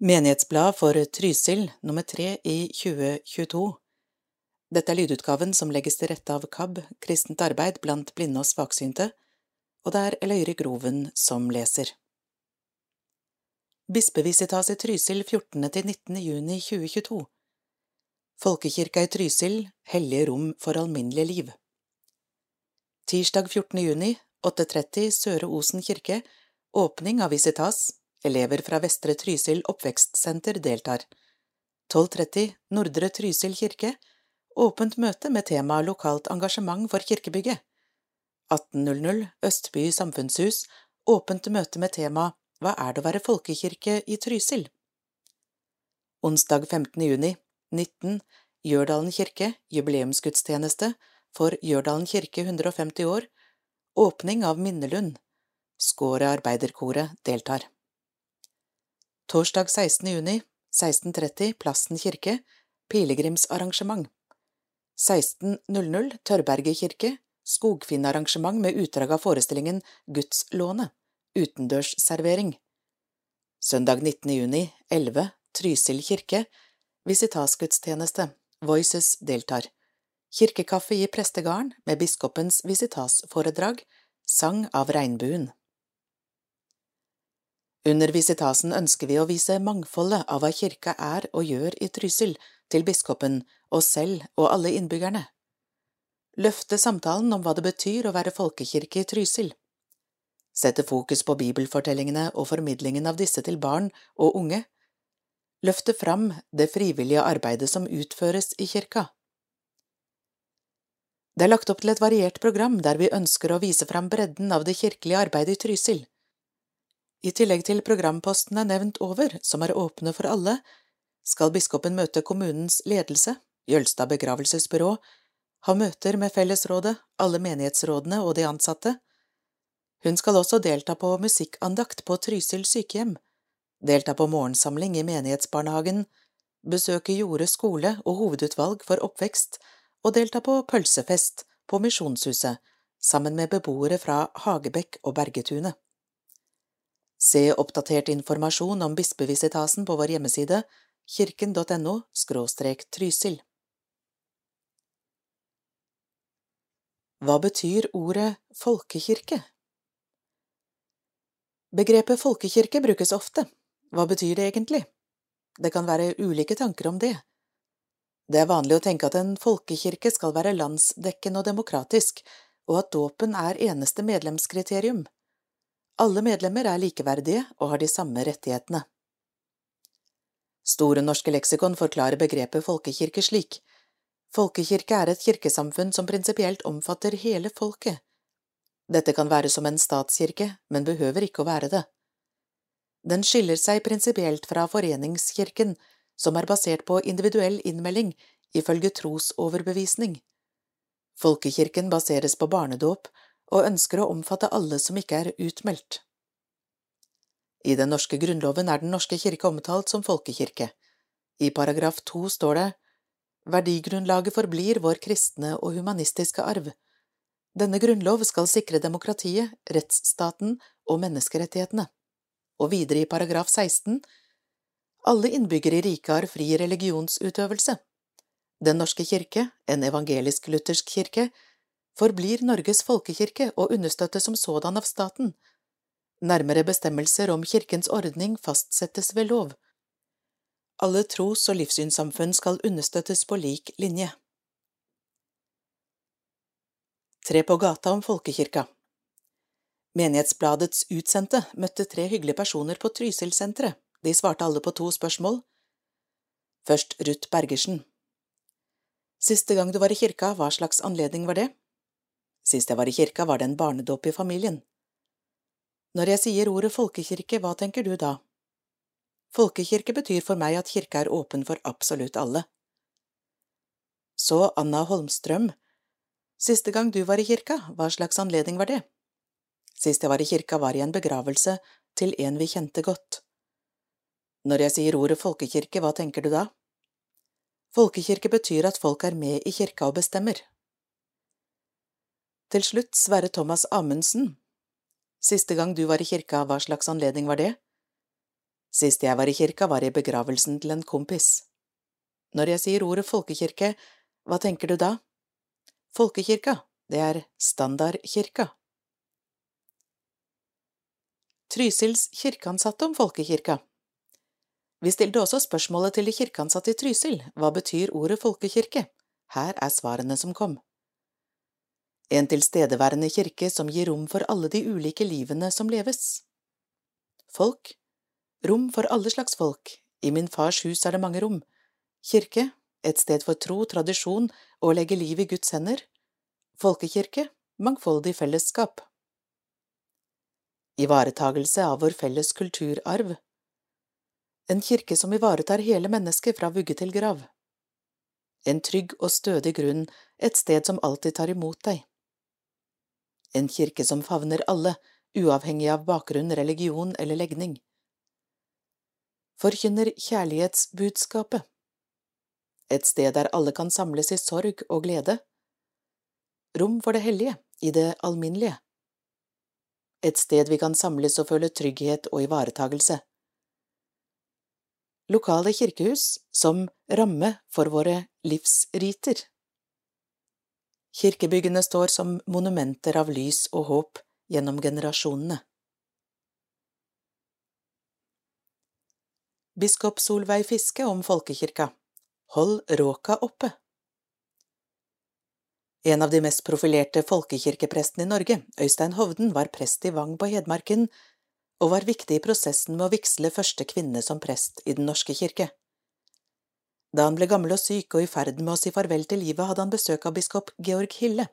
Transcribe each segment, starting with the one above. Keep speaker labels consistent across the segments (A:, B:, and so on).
A: Menighetsblad for Trysil nummer tre i 2022 Dette er lydutgaven som legges til rette av KAB, Kristent arbeid blant blinde og svaksynte, og det er Eløyre Groven som leser. Bispevisitas i Trysil 14. til 19. juni 2022 Folkekirka i Trysil, hellige rom for alminnelig liv Tirsdag 14. juni, 8.30 Søre Osen kirke, åpning av Visitas, Elever fra Vestre Trysil oppvekstsenter deltar. 12.30 Nordre Trysil kirke Åpent møte med tema Lokalt engasjement for kirkebygget. 18.00 Østby samfunnshus Åpent møte med tema Hva er det å være folkekirke i Trysil? Onsdag 15. juni 19 Gjørdalen kirke jubileumsgudstjeneste for Gjørdalen kirke 150 år Åpning av Minnelund Skåret arbeiderkoret deltar. Torsdag 16. juni, 16.30 Plassen kirke, pilegrimsarrangement. 16.00 Tørberget kirke, skogfinnarrangement med utdrag av forestillingen Gudslånet, utendørsservering. Søndag 19. juni, 11, Trysil kirke, visitasgudstjeneste, Voices deltar. Kirkekaffe i prestegarden med biskopens visitasforedrag, sang av regnbuen. Under visitasen ønsker vi å vise mangfoldet av hva kirka er og gjør i Trysil, til biskopen, oss selv og alle innbyggerne. Løfte samtalen om hva det betyr å være folkekirke i Trysil. Sette fokus på bibelfortellingene og formidlingen av disse til barn og unge. Løfte fram det frivillige arbeidet som utføres i kirka. Det er lagt opp til et variert program der vi ønsker å vise fram bredden av det kirkelige arbeidet i Trysil i tillegg til programpostene nevnt over, som er åpne for alle, skal biskopen møte kommunens ledelse, Jølstad begravelsesbyrå, ha møter med fellesrådet, alle menighetsrådene og de ansatte. Hun skal også delta på musikkandakt på Trysil sykehjem, delta på morgensamling i menighetsbarnehagen, besøke Jorde skole og hovedutvalg for oppvekst og delta på pølsefest på Misjonshuset sammen med beboere fra Hagebekk og Bergetunet. Se oppdatert informasjon om bispevisitasen på vår hjemmeside kirken.no – trysil. Hva betyr ordet folkekirke? Begrepet folkekirke brukes ofte. Hva betyr det egentlig? Det kan være ulike tanker om det. Det er vanlig å tenke at en folkekirke skal være landsdekkende og demokratisk, og at dåpen er eneste medlemskriterium. Alle medlemmer er likeverdige og har de samme rettighetene. Store norske leksikon forklarer begrepet folkekirke slik. Folkekirke er et kirkesamfunn som prinsipielt omfatter hele folket. Dette kan være som en statskirke, men behøver ikke å være det. Den skiller seg prinsipielt fra foreningskirken, som er basert på individuell innmelding ifølge trosoverbevisning. Folkekirken baseres på barnedåp og ønsker å omfatte alle som ikke er utmeldt. I den norske grunnloven er Den norske kirke omtalt som folkekirke. I paragraf to står det Verdigrunnlaget forblir vår kristne og humanistiske arv. Denne grunnlov skal sikre demokratiet, rettsstaten og menneskerettighetene. Og videre i paragraf 16 Alle innbyggere i riket har fri religionsutøvelse. Den norske kirke, en evangelisk-luthersk kirke, forblir Norges folkekirke og understøttes som sådan av staten. Nærmere bestemmelser om kirkens ordning fastsettes ved lov. Alle tros- og livssynssamfunn skal understøttes på lik linje. Tre på gata om folkekirka Menighetsbladets utsendte møtte tre hyggelige personer på Trysil-senteret. De svarte alle på to spørsmål. Først Ruth Bergersen. Siste gang du var i kirka, hva slags anledning var det? Sist jeg var i kirka, var det en barnedåp i familien. Når jeg sier ordet folkekirke, hva tenker du da? Folkekirke betyr for meg at kirka er åpen for absolutt alle. Så Anna Holmstrøm, siste gang du var i kirka, hva slags anledning var det? Sist jeg var i kirka, var i en begravelse til en vi kjente godt. Når jeg sier ordet folkekirke, hva tenker du da? Folkekirke betyr at folk er med i kirka og bestemmer. Til slutt Sverre Thomas Amundsen. Siste gang du var i kirka, hva slags anledning var det? Sist jeg var i kirka, var i begravelsen til en kompis. Når jeg sier ordet folkekirke, hva tenker du da? Folkekirka, det er standardkirka. Trysils kirkeansatte om folkekirka Vi stilte også spørsmålet til de kirkeansatte i Trysil, hva betyr ordet folkekirke? Her er svarene som kom. En tilstedeværende kirke som gir rom for alle de ulike livene som leves. Folk Rom for alle slags folk, i min fars hus er det mange rom. Kirke, et sted for tro, tradisjon og å legge liv i Guds hender. Folkekirke, mangfoldig fellesskap. Ivaretagelse av vår felles kulturarv. En kirke som ivaretar hele mennesket fra vugge til grav. En trygg og stødig grunn, et sted som alltid tar imot deg. En kirke som favner alle, uavhengig av bakgrunn, religion eller legning forkynner kjærlighetsbudskapet. Et sted der alle kan samles i sorg og glede. Rom for det hellige, i det alminnelige. Et sted vi kan samles og føle trygghet og ivaretagelse. Lokale kirkehus som ramme for våre livsriter. Kirkebyggene står som monumenter av lys og håp gjennom generasjonene. Biskop Solveig Fiske om folkekirka Hold råka oppe En av de mest profilerte folkekirkeprestene i Norge, Øystein Hovden, var prest i Vang på Hedmarken og var viktig i prosessen med å vigsle første kvinne som prest i Den norske kirke. Da han ble gammel og syk og i ferd med å si farvel til livet, hadde han besøk av biskop Georg Hille.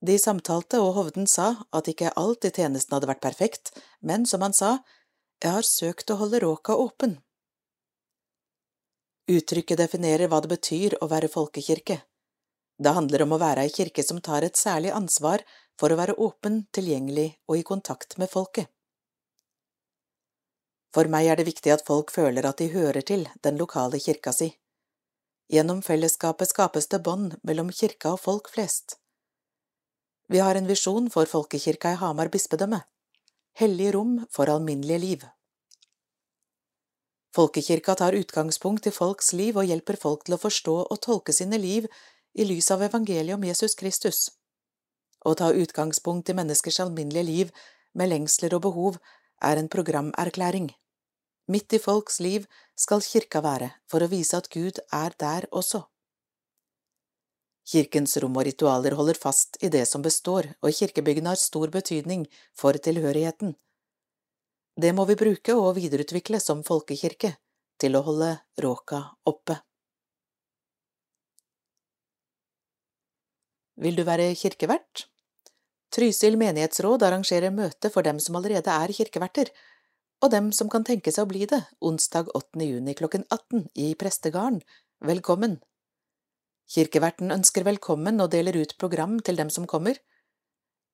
A: De samtalte, og Hovden sa at ikke alt i tjenesten hadde vært perfekt, men som han sa, jeg har søkt å holde råka åpen. Uttrykket definerer hva det betyr å være folkekirke. Det handler om å være ei kirke som tar et særlig ansvar for å være åpen, tilgjengelig og i kontakt med folket. For meg er det viktig at folk føler at de hører til den lokale kirka si. Gjennom fellesskapet skapes det bånd mellom kirka og folk flest. Vi har en visjon for folkekirka i Hamar bispedømme. Hellige rom for alminnelige liv. Folkekirka tar utgangspunkt i folks liv og hjelper folk til å forstå og tolke sine liv i lys av evangeliet om Jesus Kristus. Å ta utgangspunkt i menneskers alminnelige liv med lengsler og behov er en programerklæring. Midt i folks liv skal kirka være for å vise at Gud er der også. Kirkens rom og ritualer holder fast i det som består, og kirkebyggene har stor betydning for tilhørigheten. Det må vi bruke og videreutvikle som folkekirke til å holde råka oppe. Vil du være kirkevert? Trysil menighetsråd arrangerer møte for dem som allerede er kirkeverter, og dem som kan tenke seg å bli det, onsdag 8. juni klokken 18 i Prestegarden. Velkommen! Kirkeverten ønsker velkommen og deler ut program til dem som kommer.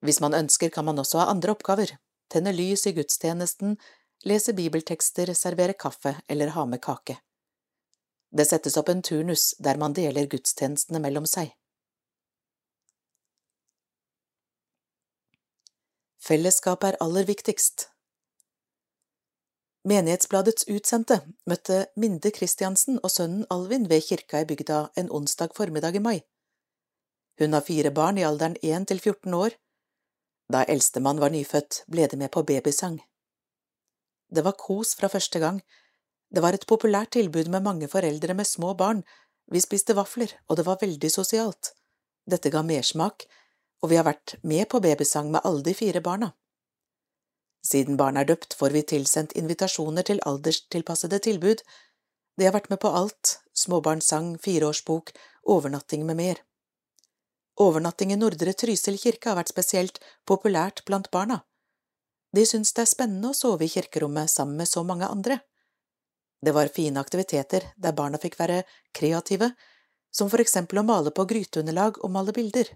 A: Hvis man ønsker, kan man også ha andre oppgaver tenne lys i gudstjenesten, lese bibeltekster, servere kaffe eller ha med kake. Det settes opp en turnus der man deler gudstjenestene mellom seg. Fellesskap er aller viktigst. Menighetsbladets utsendte møtte Minde Kristiansen og sønnen Alvin ved kirka i bygda en onsdag formiddag i mai. Hun har fire barn i alderen 1 til 14 år da eldstemann var nyfødt, ble de med på babysang. Det var kos fra første gang. Det var et populært tilbud med mange foreldre med små barn, vi spiste vafler, og det var veldig sosialt. Dette ga mersmak, og vi har vært med på babysang med alle de fire barna. Siden barna er døpt, får vi tilsendt invitasjoner til alderstilpassede tilbud. De har vært med på alt, småbarnssang, fireårsbok, overnatting med mer. Overnatting i Nordre Trysil kirke har vært spesielt populært blant barna. De syns det er spennende å sove i kirkerommet sammen med så mange andre. Det var fine aktiviteter der barna fikk være kreative, som for eksempel å male på gryteunderlag og male bilder.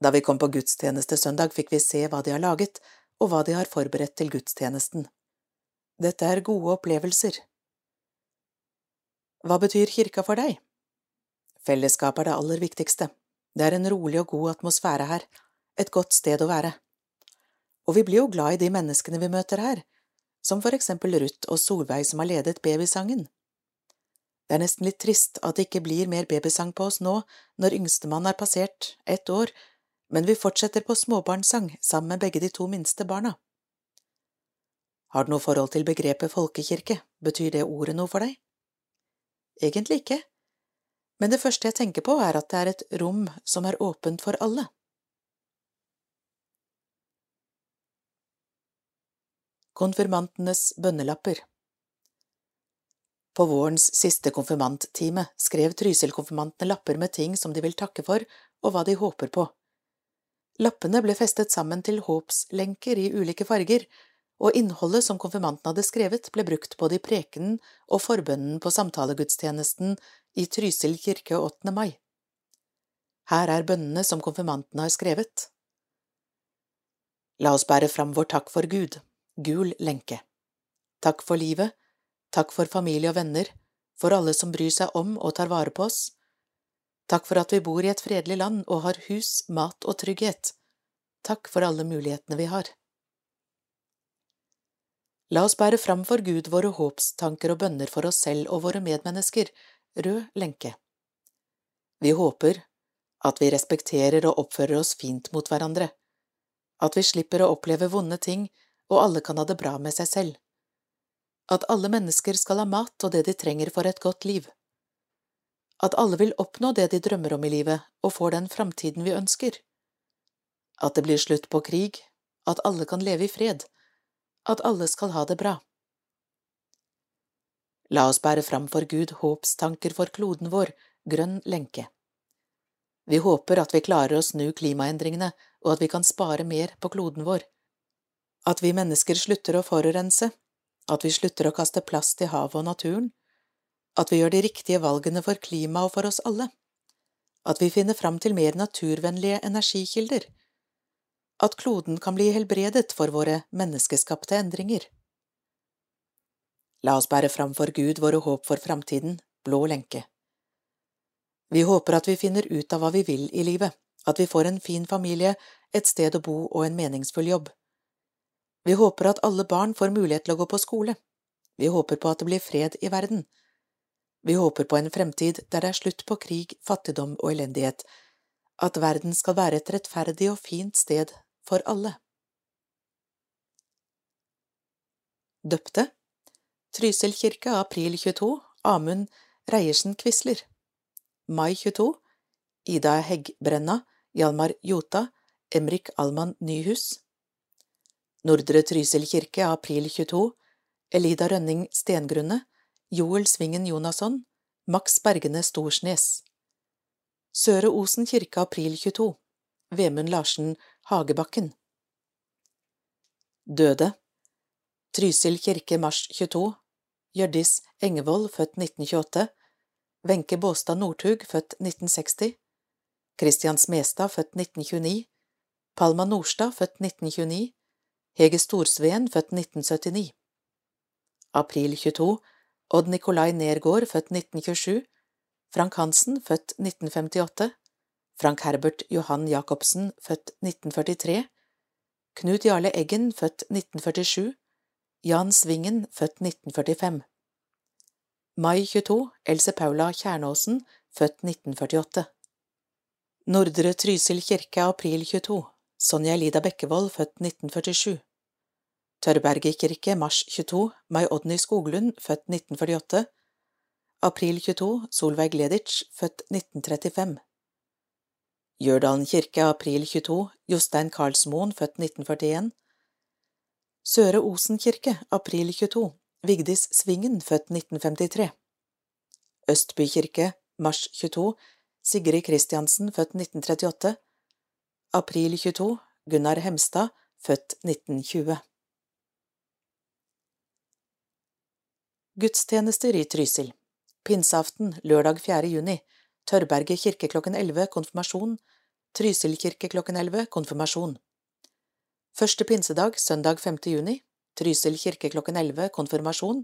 A: Da vi kom på gudstjeneste søndag, fikk vi se hva de har laget, og hva de har forberedt til gudstjenesten. Dette er gode opplevelser. Hva betyr kirka for deg? Fellesskap er det aller viktigste. Det er en rolig og god atmosfære her, et godt sted å være. Og vi blir jo glad i de menneskene vi møter her, som for eksempel Ruth og Solveig som har ledet babysangen. Det er nesten litt trist at det ikke blir mer babysang på oss nå når yngstemann er passert ett år, men vi fortsetter på småbarnssang sammen med begge de to minste barna. Har du noe forhold til begrepet folkekirke, betyr det ordet noe for deg? Egentlig ikke, men det første jeg tenker på er at det er et rom som er åpent for alle. Konfirmantenes bønnelapper På vårens siste konfirmanttime skrev Trysil-konfirmantene lapper med ting som de vil takke for, og hva de håper på. Lappene ble festet sammen til håpslenker i ulike farger, og innholdet som konfirmanten hadde skrevet, ble brukt både i prekenen og forbønnen på samtalegudstjenesten i Trysil kirke 8. mai. Her er bønnene som konfirmantene har skrevet. La oss bære fram vår takk for Gud gul lenke. Takk for livet, takk for familie og venner, for alle som bryr seg om og tar vare på oss. Takk for at vi bor i et fredelig land og har hus, mat og trygghet. Takk for alle mulighetene vi har. La oss bære fram for Gud våre håpstanker og bønner for oss selv og våre medmennesker, rød lenke. Vi håper at vi respekterer og oppfører oss fint mot hverandre, at vi slipper å oppleve vonde ting og alle kan ha det bra med seg selv. At alle mennesker skal ha mat og det de trenger for et godt liv. At alle vil oppnå det de drømmer om i livet og får den framtiden vi ønsker. At det blir slutt på krig, at alle kan leve i fred, at alle skal ha det bra. La oss bære fram for Gud håpstanker for kloden vår, grønn lenke. Vi håper at vi klarer å snu klimaendringene og at vi kan spare mer på kloden vår at vi mennesker slutter å forurense, at vi slutter å kaste plast i havet og naturen, at vi gjør de riktige valgene for klimaet og for oss alle, at vi finner fram til mer naturvennlige energikilder, at kloden kan bli helbredet for våre menneskeskapte endringer. La oss bære fram for Gud våre håp for framtiden, blå lenke. Vi håper at vi finner ut av hva vi vil i livet, at vi får en fin familie, et sted å bo og en meningsfull jobb. Vi håper at alle barn får mulighet til å gå på skole. Vi håper på at det blir fred i verden. Vi håper på en fremtid der det er slutt på krig, fattigdom og elendighet, at verden skal være et rettferdig og fint sted for alle. Døpte. Trysil kirke, april 22 Amund Reiersen Quisler. Mai 22 Ida Heggbrenna Hjalmar Jota. Emrik Alman Nyhus. Nordre Trysil kirke, april 22, Elida Rønning Stengrunne, Joel Svingen Jonasson, Max Bergene Storsnes. Søre Osen kirke, april 22, Vemund Larsen Hagebakken. Døde. Trysil kirke, mars 22, Hjørdis Engevold, født 1928, Wenche Båstad Northug, født 1960, Christian Smestad, født 1929, Palma Nordstad, født 1929, Hege Storsveen, født 1979 April 22 Odd Nikolai Nergård, født 1927 Frank Hansen, født 1958 Frank Herbert Johan Jacobsen, født 1943 Knut Jarle Eggen, født 1947 Jan Svingen, født 1945 Mai 22 Else Paula Kjernåsen, født 1948 Nordre Trysil kirke, april 22 Sonja Elida Bekkevold, født 1947 Tørberget kirke, mars 22 Mai Odny Skoglund, født 1948 April 22 Solveig Gleditsch, født 1935 Gjørdalen kirke, april 22 Jostein Karlsmoen, født 1941 Søre Osen kirke, april 22 Vigdis Svingen, født 1953 Østby kirke, mars 22 Sigrid Kristiansen, født 1938 April 22 Gunnar Hemstad, født 1920 Gudstjenester i Trysil Pinseaften lørdag 4. juni Tørberget kirke klokken 11 konfirmasjon Trysil kirke klokken 11 konfirmasjon Første pinsedag søndag 5. juni Trysil kirke klokken 11 konfirmasjon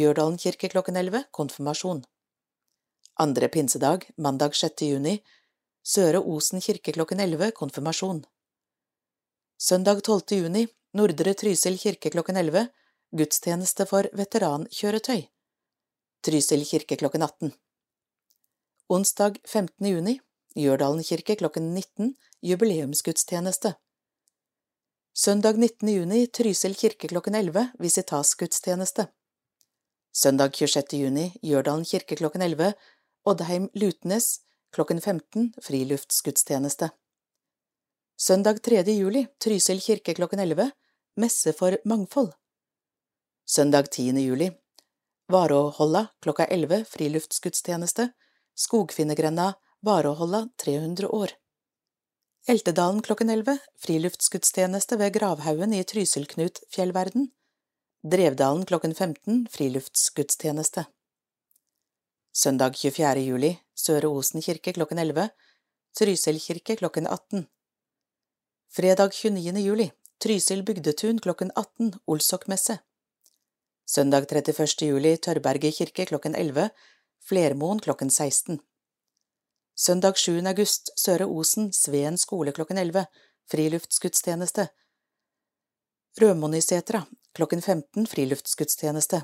A: Gjørdalen kirke klokken 11 konfirmasjon Andre pinsedag mandag 6. juni Søre Osen kirke klokken 11 konfirmasjon. Søndag 12. juni Nordre Trysil kirke klokken 11 gudstjeneste for veterankjøretøy. Trysil kirke klokken 18. Onsdag 15. juni, Gjørdalen kirke klokken 19, jubileumsgudstjeneste. Søndag 19. juni, Trysil kirke klokken 11, visitasgudstjeneste. Søndag 26. juni, Gjørdalen kirke klokken 11, Oddheim Lutnes klokken 15, friluftsgudstjeneste. Søndag 3. juli, Trysil kirke klokken 11, messe for mangfold. Søndag 10. juli, Varåholla klokka 11, friluftsgudstjeneste. Skogfinnergrenda, Varåholla 300 år. Eltedalen klokken 11, friluftsgudstjeneste ved Gravhaugen i Trysilknut-fjellverden. Drevdalen klokken 15, friluftsgudstjeneste. Søndag 24. juli, Søre Osen kirke klokken 11, Trysil kirke klokken 18. Fredag 29. juli, Trysil bygdetun klokken 18, Olsokmesse. Søndag 31. juli, Tørberget kirke klokken 11, Flermoen klokken 16. Søndag 7. august, Søre Osen, Sveen skole klokken 11, friluftsgudstjeneste. Rødmonisetra, klokken 15, friluftsgudstjeneste.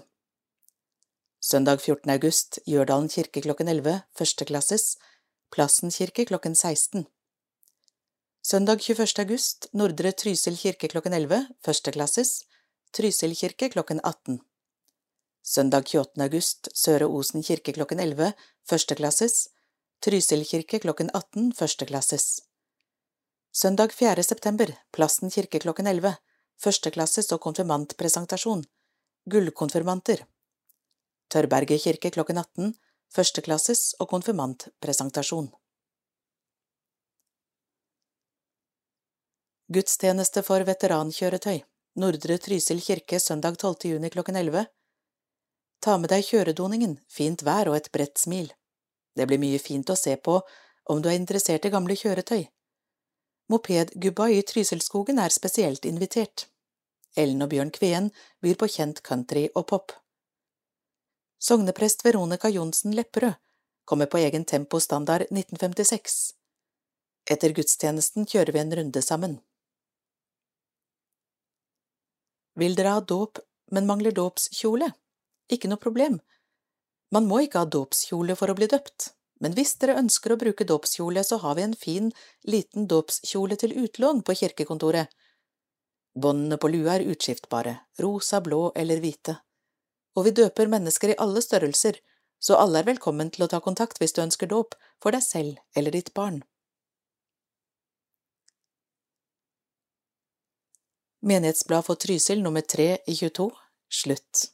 A: Søndag 14. august, Gjørdalen kirke klokken 11, førsteklasses, Plassen kirke klokken 16. Søndag 21. august, Nordre Trysil kirke klokken 11, førsteklasses, Trysil kirke klokken 18. Søndag 28. august, Søre Osen kirke klokken 11, førsteklasses, Trysil kirke klokken 18, førsteklasses. Søndag 4. september, Plassen kirke klokken 11, førsteklasses og konfirmantpresentasjon, Gullkonfirmanter. Tørberget kirke klokken 18, førsteklasses og konfirmantpresentasjon. Gudstjeneste for veterankjøretøy, Nordre Trysil kirke søndag 12. juni klokken 11. Ta med deg kjøredoningen, fint vær og et bredt smil. Det blir mye fint å se på om du er interessert i gamle kjøretøy. Mopedgubba i Trysilskogen er spesielt invitert. Ellen og Bjørn Kveen byr på kjent country og pop. Sogneprest Veronica Johnsen Lepperød kommer på egen tempostandard 1956. Etter gudstjenesten kjører vi en runde sammen. Vil dere ha dåp, men mangler dåpskjole? Ikke noe problem. Man må ikke ha dåpskjole for å bli døpt, men hvis dere ønsker å bruke dåpskjole, så har vi en fin, liten dåpskjole til utlån på kirkekontoret. Båndene på lua er utskiftbare, rosa, blå eller hvite. Og vi døper mennesker i alle størrelser, så alle er velkommen til å ta kontakt hvis du ønsker dåp, for deg selv eller ditt barn. Menighetsblad for Trysil nummer tre i 22 Slutt.